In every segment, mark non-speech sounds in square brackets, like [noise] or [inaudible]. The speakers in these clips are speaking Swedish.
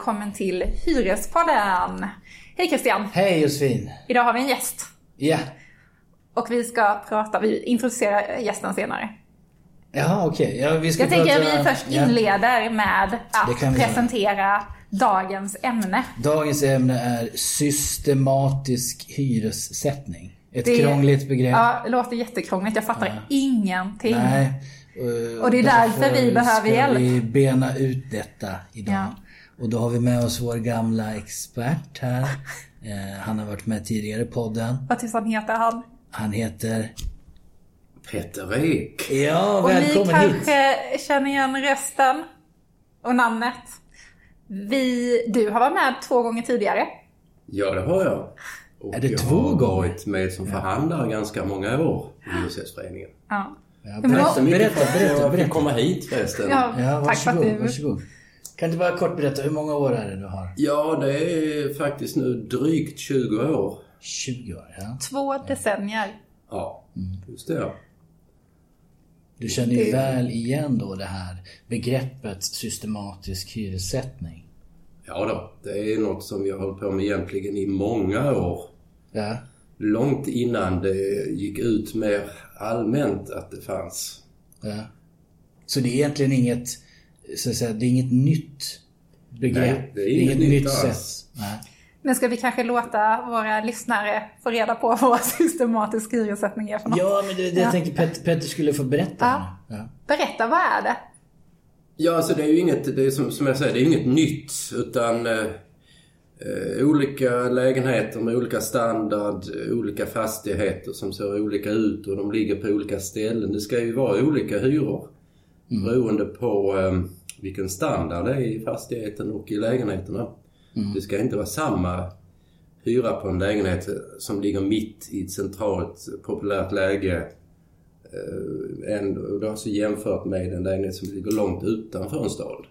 välkommen till Hyrespodden! Hej Christian! Hej Josefin! Idag har vi en gäst. Ja. Och vi ska prata, vi introducerar gästen senare. Jaha, okej. Ja, vi ska Jag tänker att vi först ja. inleder med att presentera dagens ämne. Dagens ämne är systematisk hyressättning. Ett Det- krångligt begrepp. Ja, det låter jättekrångligt, jag fattar ingenting. Nej. Och det är därför vi behöver hjälp. vi bena ut detta idag. Ja. Och då har vi med oss vår gamla expert här. Eh, han har varit med tidigare i podden. Vad tusan heter han? Han heter... Peter Ek. Ja, Och ni välkommen hit! kanske känner igen rösten och namnet. Vi, du har varit med två gånger tidigare. Ja, det har jag. Och Är det jag två har gånger? varit med som förhandlare ganska många år i Hyresgästföreningen. Ja. Ja, berätta, vad- Så mycket berätta, för att berätta, jag fick berätta. komma hit förresten. Ja, Ja, tack för att varsågod, du... varsågod. Kan du bara kort berätta, hur många år är det du har? Ja, det är faktiskt nu drygt 20 år. 20 år, ja. Två decennier. Ja, just det. Du känner ju Det- väl igen då det här begreppet systematisk hyressättning. Ja då, det är något som vi har hållit på med egentligen i många år. Ja. Långt innan det gick ut mer allmänt att det fanns. ja. Så det är egentligen inget, så att säga, det är inget nytt begrepp. Nej, det är inget nytt alls. Nej. Men ska vi kanske låta våra lyssnare få reda på vad [laughs] systematisk hyressättning är för något? Ja, men det, det Ja. jag tänker Petter, Petter skulle få berätta. Ja. Ja. Berätta, vad är det? Ja, alltså det är ju inget, det är som, som jag säger, det är inget nytt utan eh, olika lägenheter med olika standard, olika fastigheter som ser olika ut och de ligger på olika ställen. Det ska ju vara olika hyror beroende på eh, vilken standard det är i fastigheten och i lägenheterna. Det ska inte vara samma hyra på en lägenhet som ligger mitt i ett centralt populärt läge eh, än, och då alltså jämfört med en lägenhet som ligger långt utanför en stad.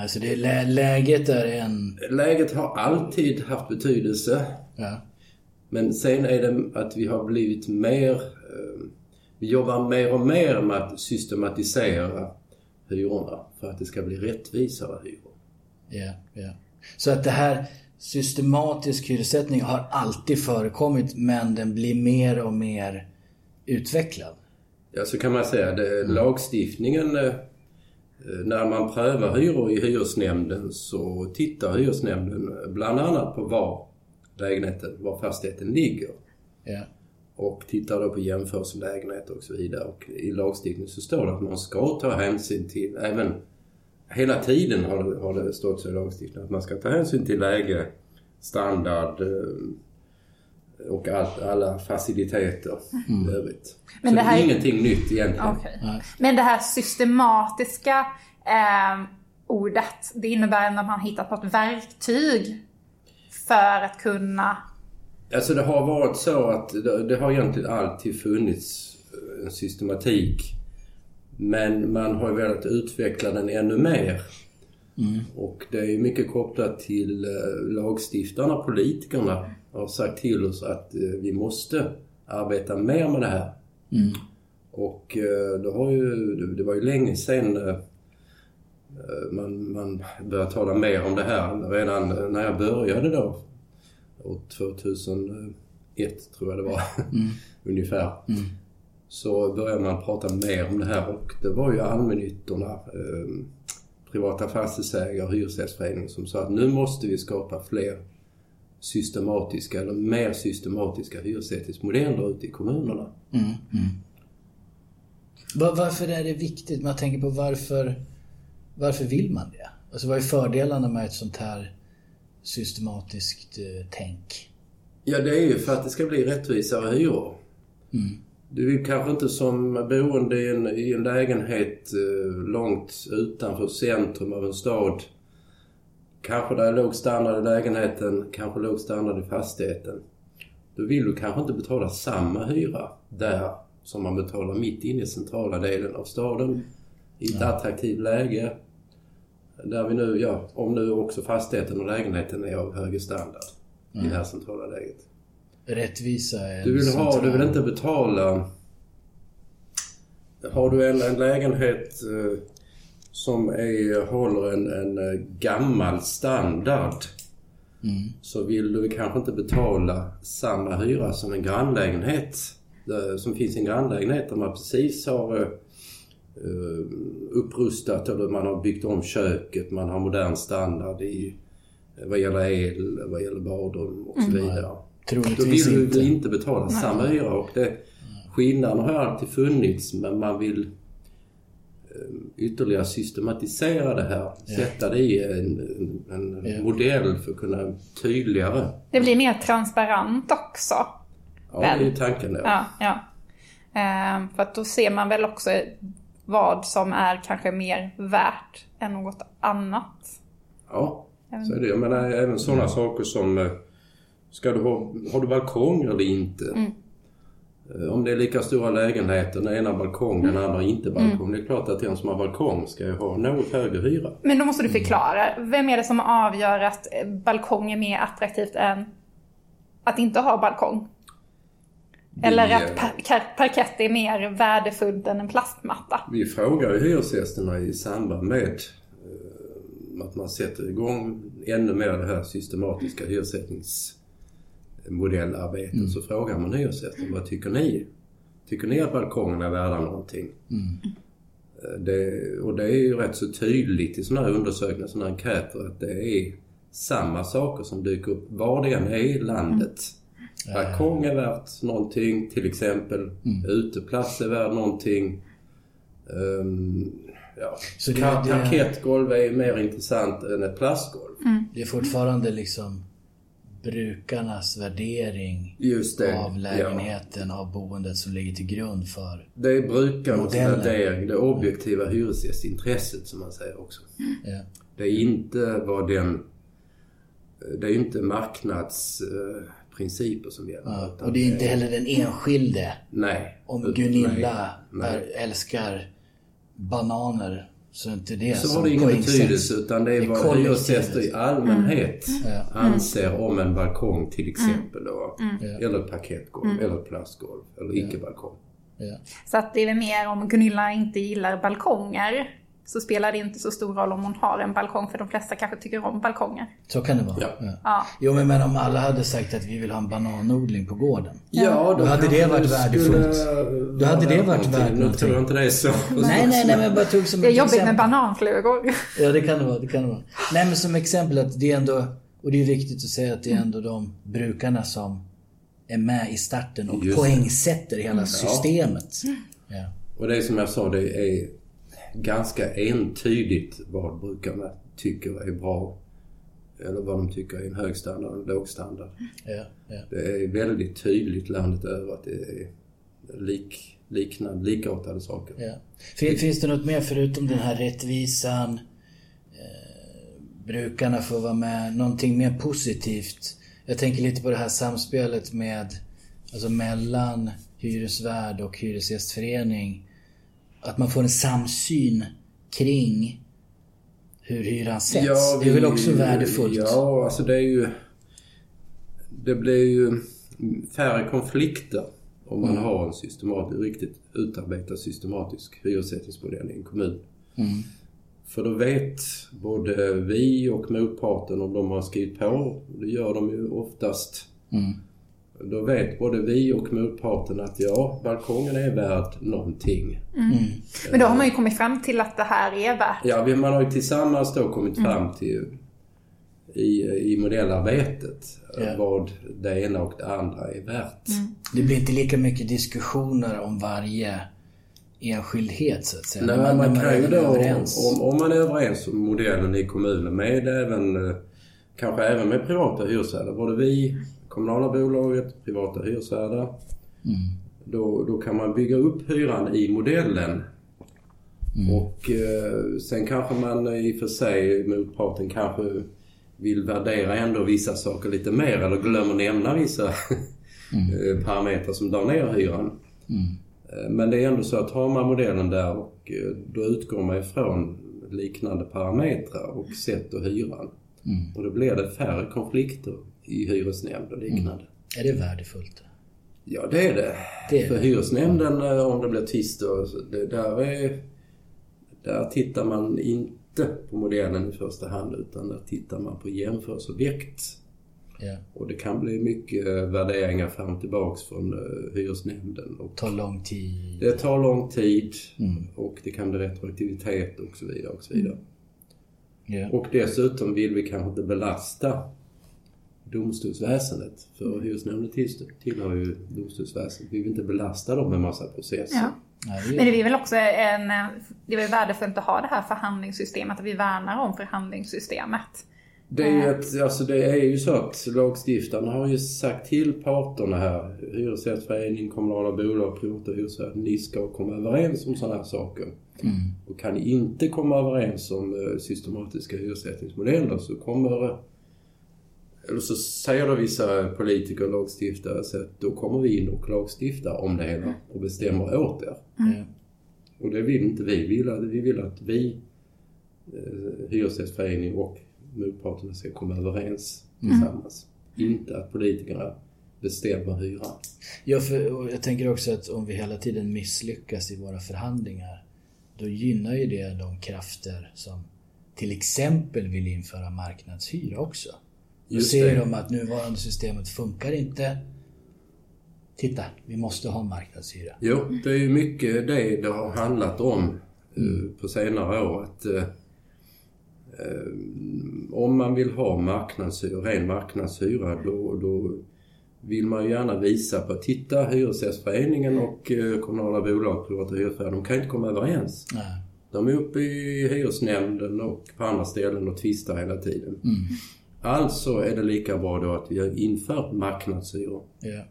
Alltså det är lä läget är en... Läget har alltid haft betydelse Ja. men sen är det att vi har blivit mer... Eh, vi jobbar mer och mer med att systematisera hyrorna för att det ska bli rättvisare hyror. Ja, ja. Så att det här systematisk hyressättning har alltid förekommit men den blir mer och mer utvecklad. Ja, så kan man säga. Det, lagstiftningen, eh, när man prövar hyror i hyresnämnden så tittar hyresnämnden bland annat på var lägenheten, var fastigheten ligger. Ja. Och tittar då på jämförelselägenheter och så vidare. Och i lagstiftningen så står det att man ska ta hänsyn till, även hela tiden har det, har det stått så i lagstiftningen, att man ska ta hänsyn till läge, standard eh, och allt, alla faciliteter i övrigt. Men så det det, här- är ingenting nytt egentligen. Nej. Men det här systematiska eh, ordet, det innebär att man har hittat på ett verktyg för att kunna... Alltså det har varit så att det, det har egentligen alltid funnits eh, en systematik. Men man har ju velat utveckla den ännu mer. Och det är mycket kopplat till eh, lagstiftarna, politikerna har sagt till oss att eh, vi måste arbeta mer med det här. Och eh, det, har ju, det, var ju länge sedan man, man började tala mer om det här. Redan när jag började då, år 2001 tror jag det var, [laughs] ungefär. Så började man prata mer om det här och det var ju allmännyttorna, eh, privata fastighetsägare och hyresgästföreningen som sa att nu måste vi skapa fler systematiska eller mer systematiska hyressättningsmodeller ute i kommunerna. Va- Varför är det viktigt? Man tänker på varför, varför vill man det? Alltså vad är fördelarna med ett sånt här systematiskt eh, tänk? Ja, det är ju för att det ska bli rättvisare hyror. Du vill kanske inte som boende i en, i en lägenhet eh, långt utanför centrum av en stad. Kanske det är låg standard i lägenheten, kanske låg standard i fastigheten. Då vill du kanske inte betala samma hyra där som man betalar mitt inne i centrala delen av staden. I ett attraktivt läge. Där vi nu, ja, om nu också fastigheten och lägenheten är av högre standard i det här centrala läget. Rättvisa är Du vill ha, central- du vill inte betala... Har du en, en lägenhet eh, som är, håller en, en eh, gammal standard så vill du kanske inte betala samma hyra som en grannlägenhet eh, som finns i en grannlägenhet där man precis har eh, upprustat eller man har byggt om köket, man har modern standard i eh, vad gäller el, vad gäller badrum och så vidare. Då Troligtvis vill inte. du inte betala samma hyra och det, skillnaden har alltid funnits men man vill eh, ytterligare systematisera det här. Sätta det i en, en, Ja. modell för att kunna tydligare. Det blir mer transparent också. Ja, det är tanken då. Ja, ja. Ehm, för att då ser man väl också vad som är kanske mer värt än något annat. Ja, så är det. Jag menar även sådana saker som eh, Ska du ha, har du balkong eller inte? Eh, Om det är lika stora lägenheter, den ena balkong, den andra inte balkong. Det är klart att den som har balkong ska ju ha något högre hyra. Men då måste du förklara. Vem är det som avgör att balkong är mer attraktivt än att inte ha balkong? Eller att par- parkett är mer värdefullt än en plastmatta? Vi frågar ju hyresgästerna i samband med eh, att man sätter igång ännu mer det här systematiska hyressättningsmodellarbetet. Så frågar man hyresgästerna, vad tycker ni? Tycker ni att balkongerna är värda någonting? Eh, Det, och det är ju rätt så tydligt i sådana här undersökningar, sådana här enkäter att det är samma saker som dyker upp var det än är i landet. Balkong är värt någonting till exempel. Uteplats är värd någonting. Ehm, ja. Så det- det- Parkettgolv är mer intressant än ett plastgolv. Det är fortfarande liksom brukarnas värdering Just det. av Ja. lägenheten, av boendet som ligger till grund för... Det är brukarnas Modellen. värdering, det objektiva hyresgästintresset som man säger också. Ja. Det är inte vad den... Det är inte marknadsprinciper som gäller. Ja, och det är inte heller den enskilde. Nej. Om Gunilla nej, nej. älskar bananer så är inte det Så har det ingen betydelse utan det är Det är vad hyresgäster i allmänhet Ja. anser om en balkong till exempel då. Ja. Eller ett parkettgolv, eller ett plastgolv, eller icke-balkong. Ja. Så att det är mer om Gunilla inte gillar balkonger så spelar det inte så stor roll om hon har en balkong för de flesta kanske tycker om balkonger. Så kan det vara. Ja. Ja. Ja. Jo men, men om alla hade sagt att vi vill ha en bananodling på gården. Ja, Då hade kanske det varit värdefullt. Då hade det varit värt Nu tror jag inte det är så. Nej, nej, nej men jag bara tog som Det är jobbigt med exempel. bananflugor. Ja det kan det vara, det kan det vara. Nej men som exempel att det är ändå, och det är viktigt att säga att det är ändå de brukarna som är med i starten och Just det. poängsätter hela systemet. Ja. Och det är som jag sa, det är ganska entydigt vad brukarna tycker är bra. Eller vad de tycker är en hög standard och en låg standard. Ja, ja. Det är väldigt tydligt landet över att det är lik, liknande, likartade saker. Ja. Fin- Finns det något mer förutom den här rättvisan? Eh, brukarna får vara med. Någonting mer positivt? Jag tänker lite på det här samspelet med, alltså mellan hyresvärd och hyresgästförening. Att man får en samsyn kring hur hyran sätts. det är väl också värdefullt? Ja, alltså det är ju... Det blir ju färre konflikter om Mm. man har en systematisk, riktigt utarbetad systematisk hyressättningsmodell i en kommun. Mm. För då vet både vi och motparten om de har skrivit på, det gör de ju oftast. Mm. Då vet både vi och motparten att ja, balkongen är värd någonting. Men då har man ju kommit fram till att det här är värt. Ja, vi- man har ju tillsammans då kommit fram till i, i modellarbetet Ja. vad det ena och det andra är värt. Det blir inte lika mycket diskussioner om varje enskildhet så att säga. Nej, man, man kan ju då, överens. om, om man är överens om modellen i kommunen med även, eh, kanske även med privata hyresvärdar, både vi, kommunala bolaget, privata hyresvärdar. Mm. Då, då kan man bygga upp hyran i modellen. Och eh, sen kanske man i och för sig, motparten kanske vill värdera ändå vissa saker lite mer eller glömmer nämna vissa [laughs] eh, parametrar som drar ner hyran. Eh, Men det är ändå så att har man modellen där och eh, då utgår man ifrån liknande parametrar och sätter hyran. Och då blir det färre konflikter i hyresnämnd och liknande. Är det värdefullt? Ja, det är det. Det är För det. hyresnämnden, eh, om det blir tvister, där är... Där tittar man inte på modellen i första hand utan där tittar man på jämförelseobjekt. Ja. Och det kan bli mycket eh, värderingar fram och tillbaks från eh, hyresnämnden. Och Tar lång tid. det tar lång tid Mm. och det kan bli retroaktivitet och så vidare. Och så vidare. Ja. Och dessutom vill vi kanske inte belasta domstolsväsendet. För hyresnämnden till- tillhör ju domstolsväsendet. Vi vill inte belasta dem med massa processer. Ja. Men det är väl också en, det är värdefullt att ha det här förhandlingssystemet, att vi värnar om förhandlingssystemet. Det är, ju ett, alltså det är ju så att lagstiftarna har ju sagt till parterna här, hyresgästförening, kommunala bolag, privata hyresvärdar, ni ska komma överens om sådana här saker. Mm. Och kan ni inte komma överens om eh, systematiska hyressättningsmodeller så kommer eller så säger då vissa politiker och lagstiftare så att då kommer vi in och lagstiftar om det hela och bestämmer åt er. Ja. Och det vill inte vi. Vi vill vi vill att vi, eh, hyresgästförening och motparterna ska komma överens tillsammans. Inte att politikerna bestämmer hyran. Ja, för, och jag tänker också att om vi hela tiden misslyckas i våra förhandlingar då gynnar ju det de krafter som till exempel vill införa marknadshyra också. Då Just ser det. de att nuvarande systemet funkar inte. Titta, vi måste ha marknadshyra. Jo, det är mycket det det har handlat om eh, på senare år. Att eh, eh, om man vill ha marknadshyra, ren marknadshyra då, då vill man ju gärna visa på, titta Hyresgästföreningen och eh, kommunala bolag, privata hyresvärdar, de kan inte komma överens. Nej. De är uppe i hyresnämnden och på andra ställen och tvistar hela tiden. Alltså är det lika bra då att vi inför marknadshyror. Ja.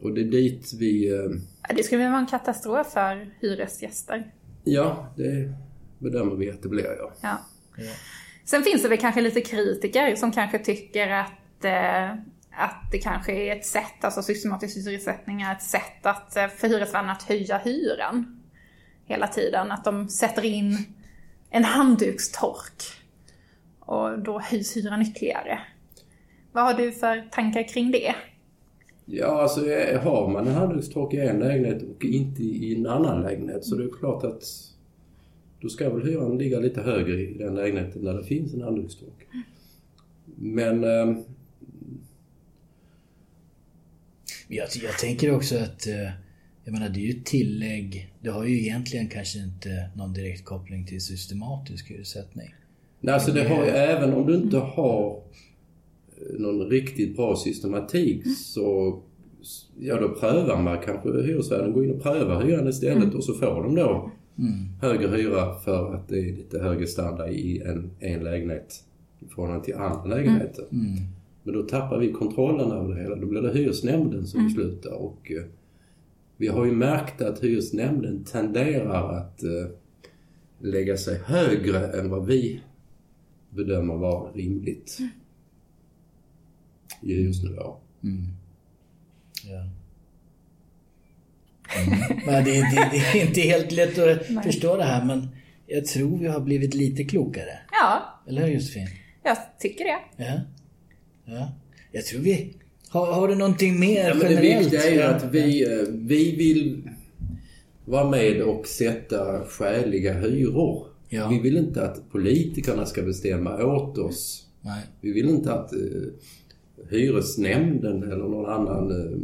Och det är dit vi... eh, Det skulle vara en katastrof för hyresgäster. Ja, det bedömer vi att det blir ja. Ja. Ja. Sen finns det väl kanske lite kritiker som kanske tycker att, eh, att det kanske är ett sätt, alltså systematisk hyressättning är ett sätt att, eh, för hyresvärden att höja hyran hela tiden. Att de sätter in en handdukstork och då höjs hyran ytterligare. Vad har du för tankar kring det? Ja, alltså eh, har man en handdukstork i en lägenhet och inte i en annan lägenhet så det är klart att då ska väl hyran ligga lite högre i den lägenheten där det finns en handdukstork. Men eh, Jag, jag tänker också att eh, jag menar det är ju ett tillägg. Det har ju egentligen kanske inte någon direkt koppling till systematisk hyressättning. Nej, alltså det har ju, även om du inte har eh, någon riktigt bra systematik så ja, då prövar man kanske hyresvärden går in och prövar hyran istället och så får de då högre hyra för att det är lite högre standard i en, en lägenhet i förhållande till andra lägenheter. Men då tappar vi kontrollen över det hela. Då blir det hyresnämnden som beslutar och eh, vi har ju märkt att hyresnämnden tenderar att eh, lägga sig högre än vad vi bedömer vara rimligt i hyresnivå. Ja. Mm. [laughs] Men det, det, det är inte helt lätt att förstå det här men jag tror vi har blivit lite klokare. Ja, Eller hur Josefin? jag tycker det. Ja. ja. Jag tror vi... Har, har du någonting mer Ja, men det generellt? viktiga är ju att vi, eh, vi vill vara med och sätta skäliga hyror. Ja. Vi vill inte att politikerna ska bestämma åt oss. Nej. Vi vill inte att eh, hyresnämnden eller någon annan eh,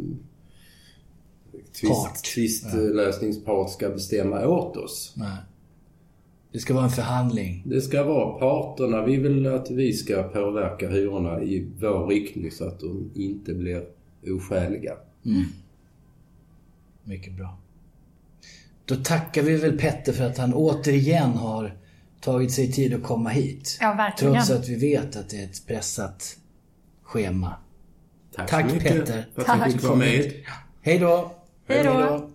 Part. tvist, tvistlösningspart ska bestämma åt oss. Nej. Det ska vara en förhandling. Det ska vara parterna. Vi vill att vi ska påverka hyrorna i vår riktning så att de inte blir oskäliga. Mycket bra. Då tackar vi väl Petter för att han återigen har tagit sig tid att komma hit. Ja, verkligen. Trots att vi vet att det är ett pressat schema. Tack, Tack, så mycket Petter. för att Tack. fick vara med. Hej då! Hej då.